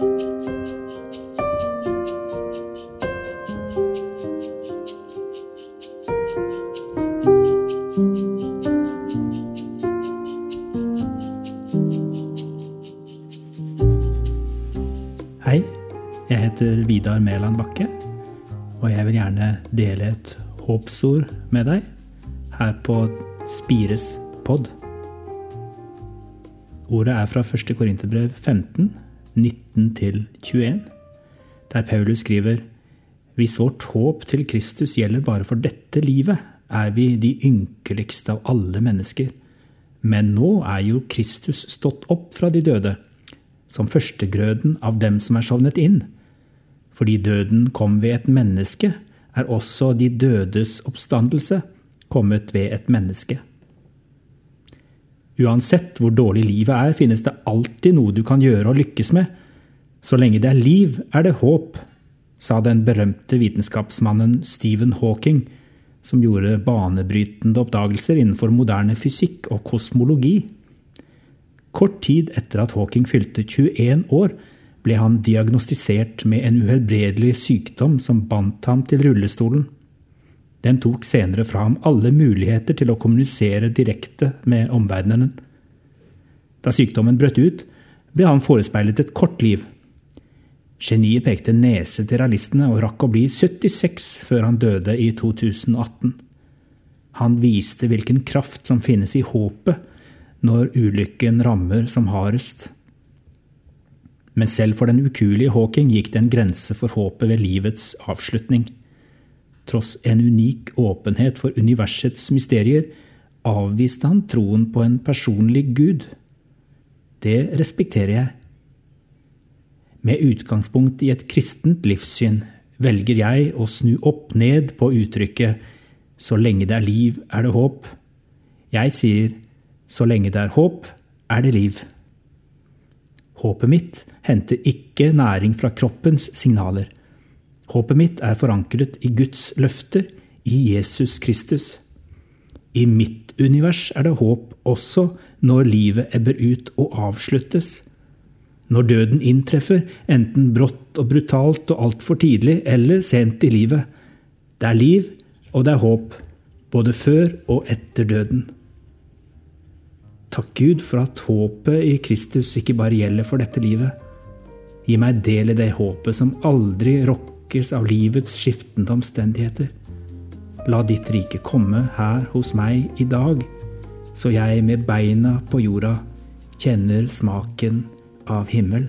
Hei, jeg heter Vidar Mæland Bakke, og jeg vil gjerne dele et håpsord med deg her på Spires pod. Ordet er fra 1. Korinterbrev 15, 19-21, der Paulus skriver Hvis vårt håp til Kristus gjelder bare for dette livet, er vi de ynkeligste av alle mennesker. Men nå er jo Kristus stått opp fra de døde som førstegrøden av dem som er sovnet inn. Fordi døden kom ved et menneske, er også de dødes oppstandelse kommet ved et menneske. Uansett hvor dårlig livet er, finnes det alltid noe du kan gjøre og lykkes med. Så lenge det er liv, er det håp, sa den berømte vitenskapsmannen Stephen Hawking, som gjorde banebrytende oppdagelser innenfor moderne fysikk og kosmologi. Kort tid etter at Hawking fylte 21 år, ble han diagnostisert med en uhelbredelig sykdom som bandt ham til rullestolen. Den tok senere fra ham alle muligheter til å kommunisere direkte med omverdenen. Da sykdommen brøt ut, ble han forespeilet et kort liv. Geniet pekte nese til realistene og rakk å bli 76 før han døde i 2018. Han viste hvilken kraft som finnes i håpet når ulykken rammer som hardest. Men selv for den ukuelige Hawking gikk det en grense for håpet ved livets avslutning. Tross en unik åpenhet for universets mysterier avviste han troen på en personlig gud. Det respekterer jeg. Med utgangspunkt i et kristent livssyn velger jeg å snu opp ned på uttrykket 'så lenge det er liv, er det håp'. Jeg sier så lenge det er håp, er det liv. Håpet mitt henter ikke næring fra kroppens signaler. Håpet mitt er forankret i Guds løfter, i Jesus Kristus. I mitt univers er det håp også når livet ebber ut og avsluttes. Når døden inntreffer, enten brått og brutalt og altfor tidlig eller sent i livet. Det er liv, og det er håp, både før og etter døden. Takk Gud for at håpet i Kristus ikke bare gjelder for dette livet. Gi meg del i det håpet som aldri rokkes av livets skiftende omstendigheter. La ditt rike komme her hos meg i dag, så jeg med beina på jorda kjenner smaken av himmel.